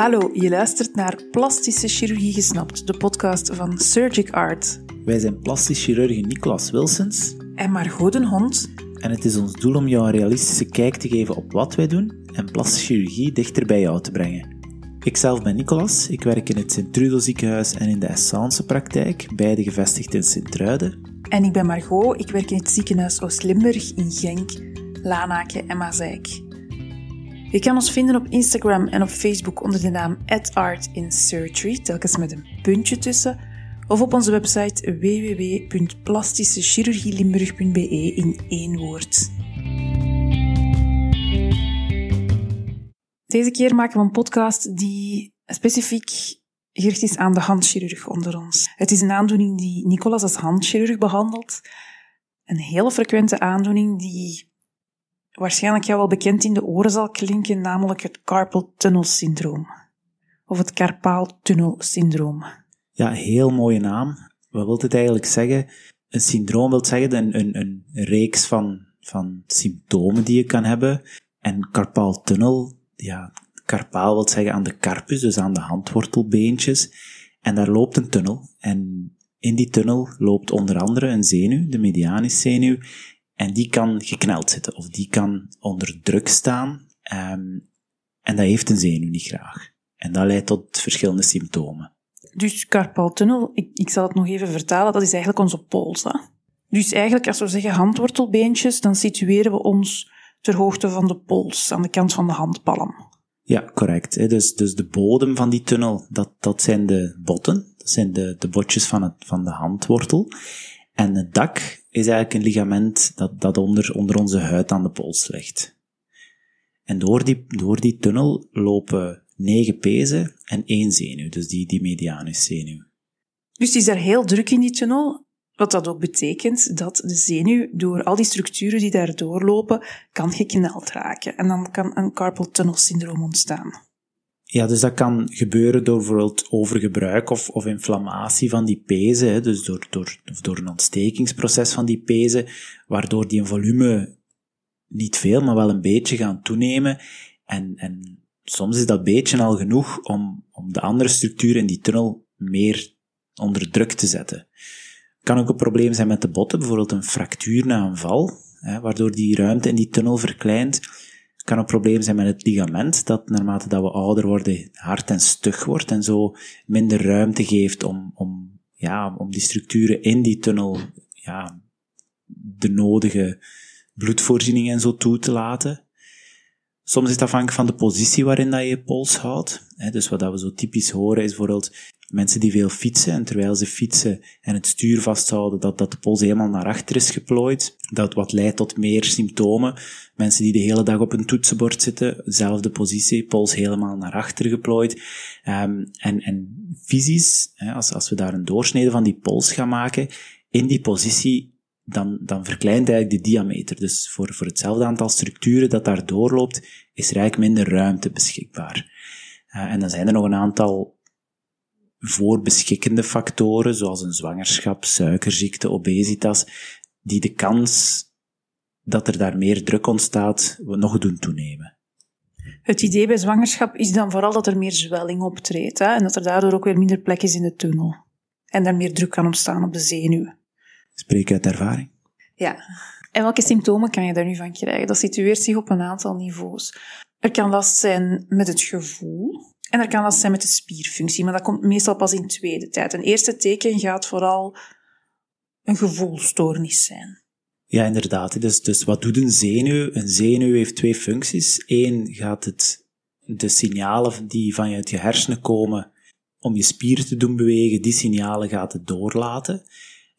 Hallo, je luistert naar Plastische Chirurgie Gesnapt, de podcast van Surgic Art. Wij zijn plastisch chirurgen Nicolas Wilsons En Margot den Hond. en het is ons doel om jou een realistische kijk te geven op wat wij doen en plastische chirurgie dichter bij jou te brengen. Ikzelf ben Nicolas, ik werk in het Sint-Trudo ziekenhuis en in de Essence praktijk, beide gevestigd in Sint-Truiden. En ik ben Margot, ik werk in het ziekenhuis Oost-Limburg in Genk, Lanaken en Mazeik. Je kan ons vinden op Instagram en op Facebook onder de naam @artinsurgery, telkens met een puntje tussen, of op onze website www.plastischechirurgielimburg.be in één woord. Deze keer maken we een podcast die specifiek gericht is aan de handchirurg onder ons. Het is een aandoening die Nicolas als handchirurg behandelt. Een hele frequente aandoening die waarschijnlijk jou wel bekend in de oren zal klinken, namelijk het carpal tunnel syndroom. Of het carpaaltunnel syndroom. Ja, heel mooie naam. Wat wil het eigenlijk zeggen? Een syndroom wil zeggen een, een, reeks van, van symptomen die je kan hebben. En carpaaltunnel, ja, carpaal wil zeggen aan de carpus, dus aan de handwortelbeentjes. En daar loopt een tunnel. En in die tunnel loopt onder andere een zenuw, de medianiszenuw. En die kan gekneld zitten, of die kan onder druk staan. ehm, en dat heeft een zenuw niet graag. En dat leidt tot verschillende symptomen. Dus carpaaltunnel, ik, ik zal het nog even vertalen, dat is eigenlijk onze pols. Hè? Dus eigenlijk, als we zeggen handwortelbeentjes, dan situeren we ons ter hoogte van de pols, aan de kant van de handpalm. Ja, correct. Dus, dus de bodem van die tunnel, dat, dat zijn de botten. Dat zijn de, de botjes van, het, van de handwortel. En het dak is eigenlijk een ligament dat, dat onder, onder onze huid aan de pols ligt. En door die, door die tunnel lopen negen pezen en één zenuw, dus die, die medianuszenuw. Dus het is daar heel druk in die tunnel, wat dat ook betekent dat de zenuw door al die structuren die daar doorlopen, kan gekneld raken. En dan kan een carpal tunnel syndroom ontstaan. Ja, dus dat kan gebeuren door bijvoorbeeld overgebruik of, of inflammatie van die pezen, dus door, door, door een ontstekingsproces van die pezen, waardoor die in volume niet veel, maar wel een beetje gaan toenemen. En, en soms is dat beetje al genoeg om, om de andere structuren in die tunnel meer onder druk te zetten. Kan ook een probleem zijn met de botten, bijvoorbeeld een fractuur na een val, hè, waardoor die ruimte in die tunnel verkleint. Kan een probleem zijn met het ligament, dat naarmate dat we ouder worden hard en stug wordt en zo minder ruimte geeft om, om, ja, om die structuren in die tunnel ja, de nodige bloedvoorziening en zo toe te laten. Soms is het afhankelijk van de positie waarin dat je pols houdt. Dus wat dat we zo typisch horen is bijvoorbeeld mensen die veel fietsen en terwijl ze fietsen en het stuur vasthouden, dat, dat de pols helemaal naar achter is geplooid. Dat wat leidt tot meer symptomen. Mensen die de hele dag op een toetsenbord zitten, dezelfde positie, pols helemaal naar achter geplooid. Ehm, en, en fysisch, als, als we daar een doorsnede van die pols gaan maken, in die positie dan, dan verkleint eigenlijk de diameter. Dus voor, voor hetzelfde aantal structuren dat daar doorloopt, is er eigenlijk minder ruimte beschikbaar. Eh, en dan zijn er nog een aantal voorbeschikkende factoren, zoals een zwangerschap, suikerziekte, obesitas, die de kans dat er daar meer druk ontstaat, nog doen toenemen. Het idee bij zwangerschap is dan vooral dat er meer zwelling optreedt hè, en dat er daardoor ook weer minder plek is in de tunnel. En daar meer druk kan ontstaan op de zenuwen. Spreek uit ervaring. Ja. En welke symptomen kan je daar nu van krijgen? Dat situeert zich op een aantal niveaus. Er kan last zijn met het gevoel. En er kan last zijn met de spierfunctie, maar dat komt meestal pas in tweede tijd. Een eerste teken gaat vooral een gevoelstoornis zijn. Ja, inderdaad. Dus, dus wat doet een zenuw? Een zenuw heeft twee functies. Eén gaat het, de signalen die van je uit je hersenen komen om je spieren te doen bewegen, die signalen gaat het doorlaten.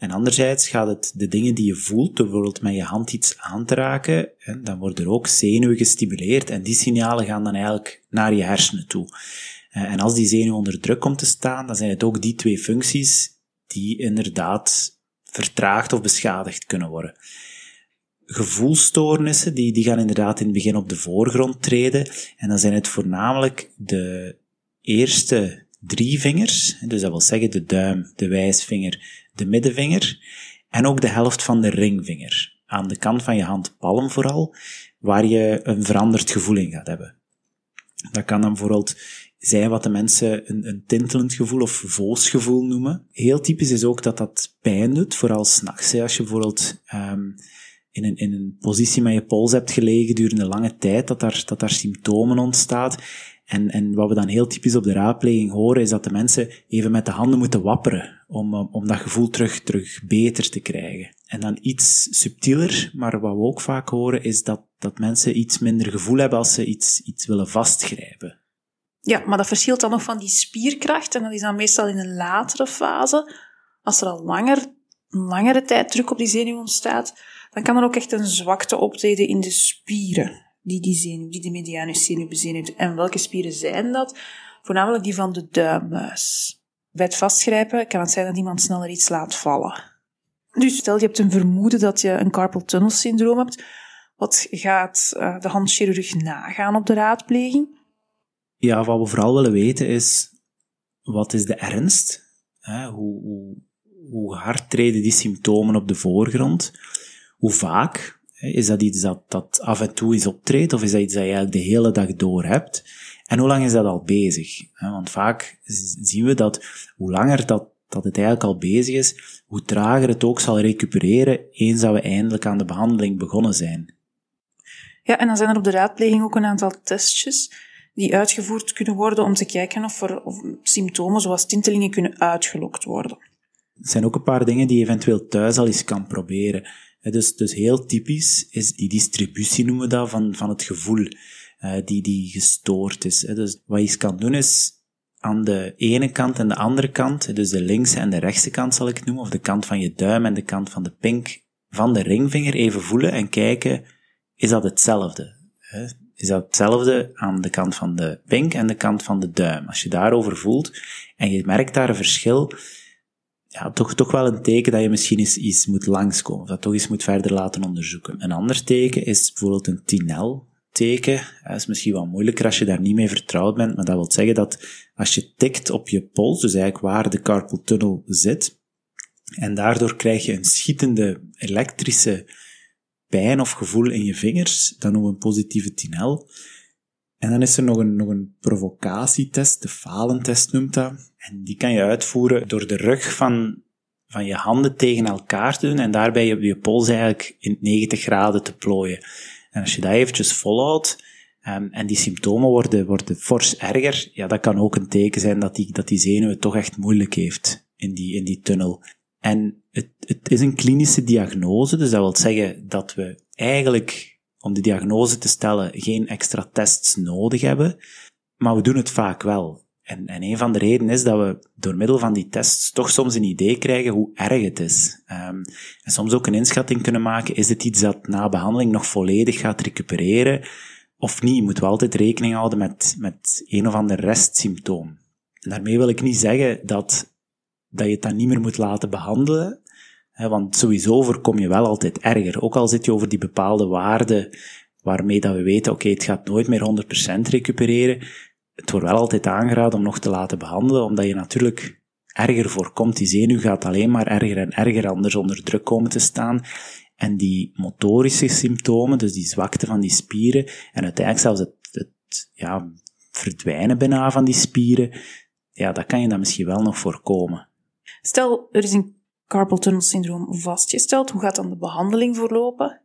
En anderzijds gaat het de dingen die je voelt, bijvoorbeeld met je hand iets aan te raken, dan worden er ook zenuwen gestimuleerd en die signalen gaan dan eigenlijk naar je hersenen toe. Eh, En als die zenuw onder druk komt te staan, dan zijn het ook die twee functies die inderdaad vertraagd of beschadigd kunnen worden. Gevoelstoornissen, die, die gaan inderdaad in het begin op de voorgrond treden. En dan zijn het voornamelijk de eerste drie vingers, dus dat wil zeggen de duim, de wijsvinger, de middenvinger, en ook de helft van de ringvinger. Aan de kant van je handpalm vooral, waar je een veranderd gevoel in gaat hebben. Dat kan dan bijvoorbeeld zijn wat de mensen een, een tintelend gevoel of voosgevoel noemen. Heel typisch is ook dat dat pijn doet, vooral s'nachts. Als je bijvoorbeeld um, in, een, in een positie met je pols hebt gelegen gedurende lange tijd, dat daar, dat daar symptomen ontstaat. En, en wat we dan heel typisch op de raadpleging horen, is dat de mensen even met de handen moeten wapperen om, om dat gevoel terug, terug beter te krijgen. En dan iets subtieler, maar wat we ook vaak horen, is dat, dat mensen iets minder gevoel hebben als ze iets, iets willen vastgrijpen. Ja, maar dat verschilt dan nog van die spierkracht en dat is dan meestal in een latere fase. Als er al langer, langere tijd druk op die zenuw ontstaat, dan kan er ook echt een zwakte optreden in de spieren die die zenuw, die de medianuszenuw bezenuwt. En welke spieren zijn dat? Voornamelijk die van de duimmuis. Bij het vastgrijpen kan het zijn dat iemand sneller iets laat vallen. Dus stel je hebt een vermoeden dat je een carpal tunnel syndroom hebt, wat gaat uh, de handchirurg nagaan op de raadpleging? Ja, wat we vooral willen weten is, wat is de ernst? Hoe, hoe, hoe hard treden die symptomen op de voorgrond? Hoe vaak? Is dat iets dat, dat af en toe is optreedt, of is dat iets dat je eigenlijk de hele dag door hebt? En hoe lang is dat al bezig? Want vaak zien we dat hoe langer dat, dat het eigenlijk al bezig is, hoe trager het ook zal recupereren eens dat we eindelijk aan de behandeling begonnen zijn. Ja, en dan zijn er op de raadpleging ook een aantal testjes die uitgevoerd kunnen worden om te kijken of er of symptomen zoals tintelingen kunnen uitgelokt worden. Er zijn ook een paar dingen die je eventueel thuis al eens kan proberen. Dus, dus heel typisch is die distributie, noemen we dat, van, van het gevoel uh, die, die gestoord is. Dus wat je kan doen is aan de ene kant en de andere kant, dus de linkse en de rechtse kant zal ik noemen, of de kant van je duim en de kant van de pink van de ringvinger even voelen en kijken, is dat hetzelfde? Is dat hetzelfde aan de kant van de pink en de kant van de duim? Als je daarover voelt en je merkt daar een verschil, ja, toch, toch wel een teken dat je misschien eens, eens moet langskomen, of dat toch eens moet verder laten onderzoeken. Een ander teken is bijvoorbeeld een Tinel teken. Dat is misschien wat moeilijker als je daar niet mee vertrouwd bent, maar dat wil zeggen dat als je tikt op je pols, dus eigenlijk waar de carpal tunnel zit, en daardoor krijg je een schietende elektrische pijn of gevoel in je vingers, dan noemen we een positieve Tinel. En dan is er nog een, nog een provocatietest, de falentest noemt dat. En die kan je uitvoeren door de rug van, van je handen tegen elkaar te doen en daarbij je, je pols eigenlijk in 90 graden te plooien. En als je dat eventjes volhoudt, um, en die symptomen worden, worden fors erger, ja, dat kan ook een teken zijn dat die, dat die zenuw toch echt moeilijk heeft in die, in die tunnel. En het, het is een klinische diagnose, dus dat wil zeggen dat we eigenlijk om de diagnose te stellen geen extra tests nodig hebben, maar we doen het vaak wel. En, en een van de redenen is dat we door middel van die tests toch soms een idee krijgen hoe erg het is. Um, en soms ook een inschatting kunnen maken, is het iets dat na behandeling nog volledig gaat recupereren of niet? Moeten we altijd rekening houden met, met een of ander restsymptoom. En daarmee wil ik niet zeggen dat, dat je het dan niet meer moet laten behandelen, want sowieso voorkom je wel altijd erger. Ook al zit je over die bepaalde waarde waarmee dat we weten, oké, het gaat nooit meer 100% recupereren. Het wordt wel altijd aangeraden om nog te laten behandelen, omdat je natuurlijk erger voorkomt. Die zenuw gaat alleen maar erger en erger anders onder druk komen te staan. En die motorische symptomen, dus die zwakte van die spieren, en uiteindelijk zelfs het, het ja, verdwijnen bijna van die spieren, ja, dat kan je dan misschien wel nog voorkomen. Stel, er is een carpal tunnel syndroom vastgesteld. Hoe gaat dan de behandeling verlopen?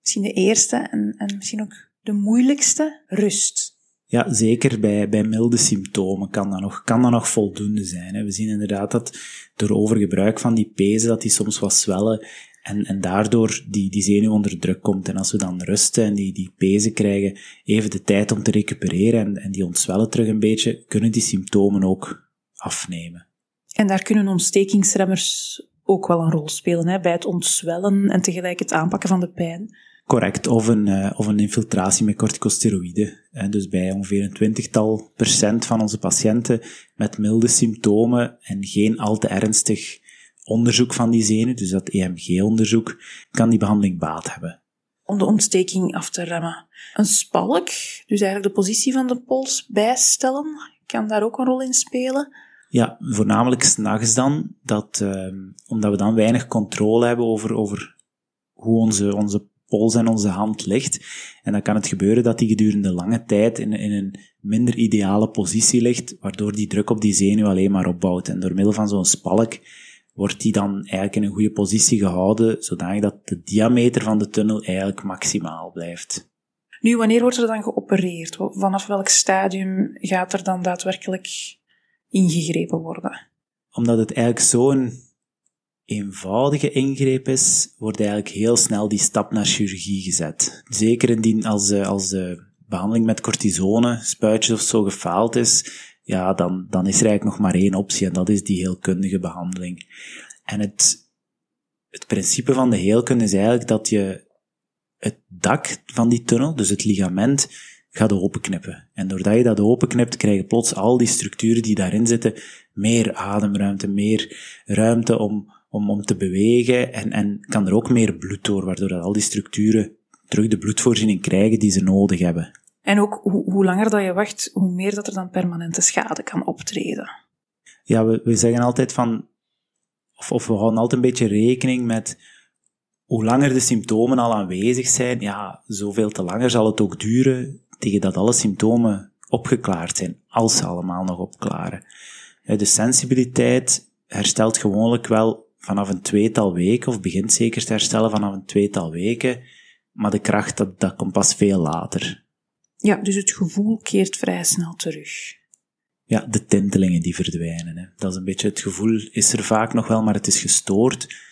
Misschien de eerste en, en misschien ook de moeilijkste, rust. Ja, zeker bij, bij milde symptomen kan dat nog, kan dat nog voldoende zijn. We zien inderdaad dat door overgebruik van die pezen, dat die soms wat zwellen en, en daardoor die, die zenuw onder druk komt. En als we dan rusten en die, die pezen krijgen, even de tijd om te recupereren en, en die ontzwellen terug een beetje, kunnen die symptomen ook afnemen. En daar kunnen ontstekingsremmers ook wel een rol spelen, hè, bij het ontzwellen en tegelijk het aanpakken van de pijn. Correct, of een, uh, of een infiltratie met corticosteroïden. Dus bij ongeveer een twintigtal procent van onze patiënten met milde symptomen en geen al te ernstig onderzoek van die zenuw, dus dat EMG-onderzoek, kan die behandeling baat hebben. Om de ontsteking af te remmen. Een spalk, dus eigenlijk de positie van de pols bijstellen, kan daar ook een rol in spelen. Ja, voornamelijk s'nachts dan, dat, uh, omdat we dan weinig controle hebben over, over hoe onze, onze pols en onze hand ligt. En dan kan het gebeuren dat die gedurende lange tijd in, in een minder ideale positie ligt, waardoor die druk op die zenuw alleen maar opbouwt. En door middel van zo'n spalk wordt die dan eigenlijk in een goede positie gehouden, zodanig dat de diameter van de tunnel eigenlijk maximaal blijft. Nu, wanneer wordt er dan geopereerd? Vanaf welk stadium gaat er dan daadwerkelijk ingegrepen worden? Omdat het eigenlijk zo'n eenvoudige ingreep is, wordt eigenlijk heel snel die stap naar chirurgie gezet. Zeker indien als, als de behandeling met cortisone, spuitjes of zo gefaald is, ja, dan, dan is er eigenlijk nog maar één optie en dat is die heelkundige behandeling. En het, het principe van de heelkunde is eigenlijk dat je het dak van die tunnel, dus het ligament, gaat openknippen. En doordat je dat openknipt, krijg je plots al die structuren die daarin zitten, meer ademruimte, meer ruimte om, om, om te bewegen en, en kan er ook meer bloed door, waardoor dat al die structuren terug de bloedvoorziening krijgen die ze nodig hebben. En ook hoe, hoe langer dat je wacht, hoe meer dat er dan permanente schade kan optreden. Ja, we, we zeggen altijd van, of, of we houden altijd een beetje rekening met hoe langer de symptomen al aanwezig zijn, ja, zoveel te langer zal het ook duren tegen dat alle symptomen opgeklaard zijn, als ze allemaal nog opklaren. De sensibiliteit herstelt gewoonlijk wel vanaf een tweetal weken, of begint zeker te herstellen vanaf een tweetal weken, maar de kracht, dat, dat komt pas veel later. Ja, dus het gevoel keert vrij snel terug. Ja, de tintelingen die verdwijnen. Hè. Dat is een beetje het gevoel, is er vaak nog wel, maar het is gestoord.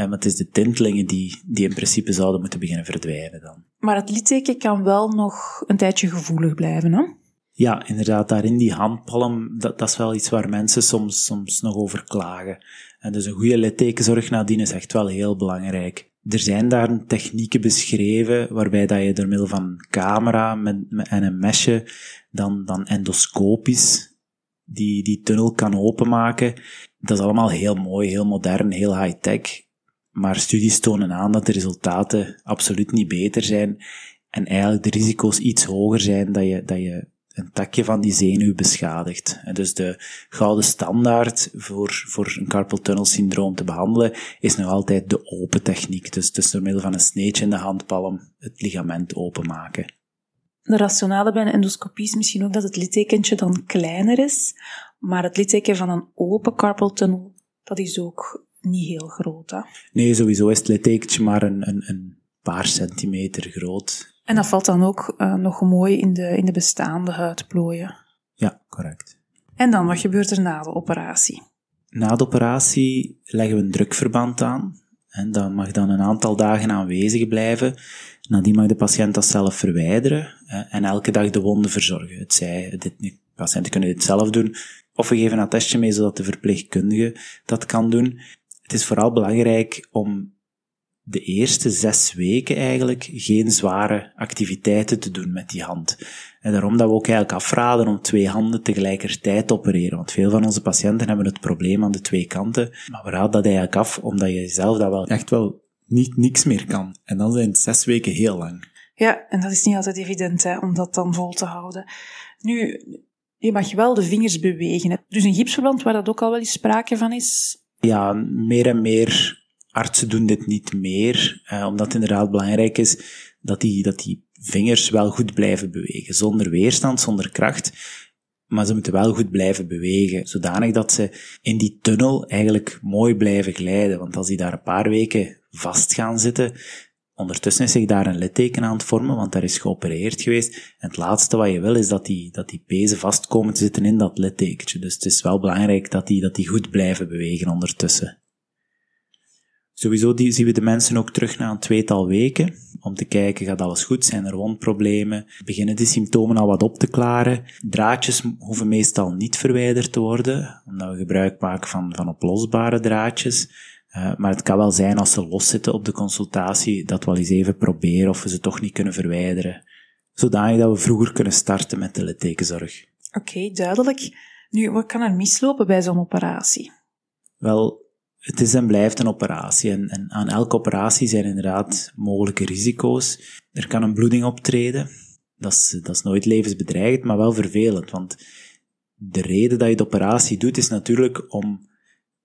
Eh, maar het is de tintelingen die, die in principe zouden moeten beginnen verdwijnen dan. Maar het litteken kan wel nog een tijdje gevoelig blijven, hè? Ja, inderdaad, daarin die handpalm, dat, dat is wel iets waar mensen soms, soms nog over klagen. En dus een goede littekenzorg nadien is echt wel heel belangrijk. Er zijn daar technieken beschreven waarbij dat je door middel van een camera met, en een mesje dan, dan endoscopisch die, die tunnel kan openmaken. Dat is allemaal heel mooi, heel modern, heel high-tech. Maar studies tonen aan dat de resultaten absoluut niet beter zijn en eigenlijk de risico's iets hoger zijn dat je, dat je een takje van die zenuw beschadigt. En dus de gouden standaard voor, voor een carpal tunnel syndroom te behandelen is nog altijd de open techniek. Dus, dus door middel van een sneetje in de handpalm het ligament openmaken. De rationale bij een endoscopie is misschien ook dat het littekentje dan kleiner is, maar het litteken van een open carpal tunnel, dat is ook niet heel groot. Hè? Nee, sowieso is het littekentje maar een, een, een paar centimeter groot. En dat valt dan ook uh, nog mooi in de, in de bestaande huidplooien. Ja, correct. En dan, wat gebeurt er na de operatie? Na de operatie leggen we een drukverband aan. En dat mag dan een aantal dagen aanwezig blijven. Nadien mag de patiënt dat zelf verwijderen en elke dag de wonden verzorgen. Het zij, dit, patiënten kunnen dit zelf doen, of we geven een attestje mee zodat de verpleegkundige dat kan doen. Het is vooral belangrijk om de eerste zes weken eigenlijk geen zware activiteiten te doen met die hand. En daarom dat we ook eigenlijk afraden om twee handen tegelijkertijd te opereren. Want veel van onze patiënten hebben het probleem aan de twee kanten. Maar we raden dat eigenlijk af, omdat je zelf dat wel echt wel niet niks meer kan. En dan zijn het zes weken heel lang. Ja, en dat is niet altijd evident hè, om dat dan vol te houden. Nu, je mag wel de vingers bewegen. Dus een gipsverband waar dat ook al wel eens sprake van is? Ja, meer en meer artsen doen dit niet meer, eh, omdat het inderdaad belangrijk is dat die, dat die vingers wel goed blijven bewegen. Zonder weerstand, zonder kracht. Maar ze moeten wel goed blijven bewegen, zodanig dat ze in die tunnel eigenlijk mooi blijven glijden. Want als die daar een paar weken vast gaan zitten, ondertussen is zich daar een litteken aan het vormen, want daar is geopereerd geweest. En het laatste wat je wil is dat die, dat die pezen vast komen te zitten in dat littekentje. Dus het is wel belangrijk dat die, dat die goed blijven bewegen ondertussen. Sowieso die, zien we de mensen ook terug na een tweetal weken, om te kijken, gaat alles goed, zijn er wondproblemen, beginnen die symptomen al wat op te klaren. Draadjes hoeven meestal niet verwijderd te worden, omdat we gebruik maken van, van oplosbare draadjes. Uh, maar het kan wel zijn als ze loszitten op de consultatie, dat we wel eens even proberen of we ze toch niet kunnen verwijderen. Zodanig dat we vroeger kunnen starten met de littekenzorg. Oké, duidelijk. Nu, wat kan er mislopen bij zo'n operatie? Wel, het is en blijft een operatie. En, en, aan elke operatie zijn inderdaad mogelijke risico's. Er kan een bloeding optreden. Dat is, dat is nooit levensbedreigend, maar wel vervelend. Want de reden dat je de operatie doet, is natuurlijk om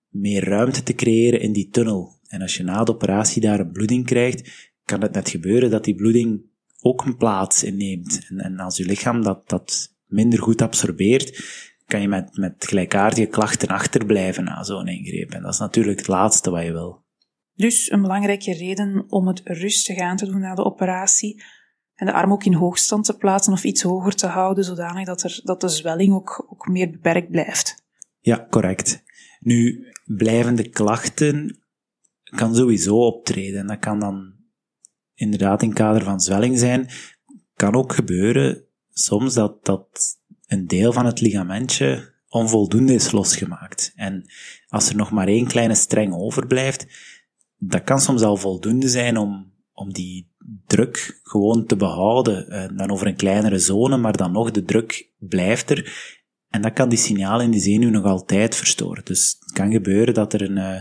meer ruimte te creëren in die tunnel. En als je na de operatie daar een bloeding krijgt, kan het net gebeuren dat die bloeding ook een plaats inneemt. En, en als je lichaam dat, dat minder goed absorbeert, kan je met, met gelijkaardige klachten achterblijven na zo'n ingreep. En dat is natuurlijk het laatste wat je wil. Dus een belangrijke reden om het rustig aan te doen na de operatie en de arm ook in hoogstand te plaatsen of iets hoger te houden, zodanig dat, er, dat de zwelling ook, ook meer beperkt blijft. Ja, correct. Nu, blijvende klachten kan sowieso optreden. En dat kan dan inderdaad in kader van zwelling zijn. Kan ook gebeuren soms dat, dat een deel van het ligamentje onvoldoende is losgemaakt. En als er nog maar één kleine streng overblijft, dat kan soms al voldoende zijn om, om die druk gewoon te behouden. Uh, dan over een kleinere zone, maar dan nog de druk blijft er. En dat kan die signalen in de zenuw nog altijd verstoren. Dus het kan gebeuren dat er een, uh,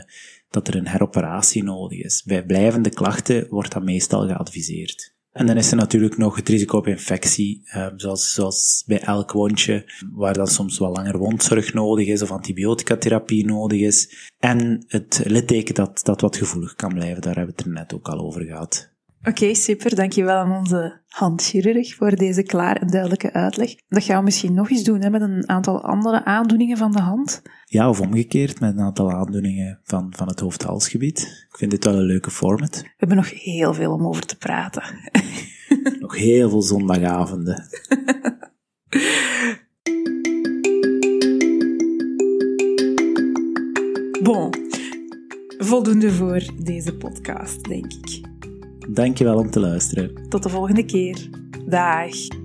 dat er een heroperatie nodig is. Bij blijvende klachten wordt dat meestal geadviseerd. En dan is er natuurlijk nog het risico op infectie, uh, zoals, zoals bij elk wondje, waar dan soms wel langer wondzorg nodig is of antibioticatherapie nodig is. En het litteken dat, dat wat gevoelig kan blijven, daar hebben we het er net ook al over gehad. Oké, super. Dankjewel aan onze handchirurg voor deze klaar en duidelijke uitleg. Dat gaan we misschien nog eens doen hè, met een aantal andere aandoeningen van de hand. Ja, of omgekeerd, met een aantal aandoeningen van, van het hoofd-halsgebied. Ik vind dit wel een leuke format. We hebben nog heel veel om over te praten. nog heel veel zondagavonden. bon, voldoende voor deze podcast, denk ik. Dankjewel om te luisteren. Tot de volgende keer. Dag.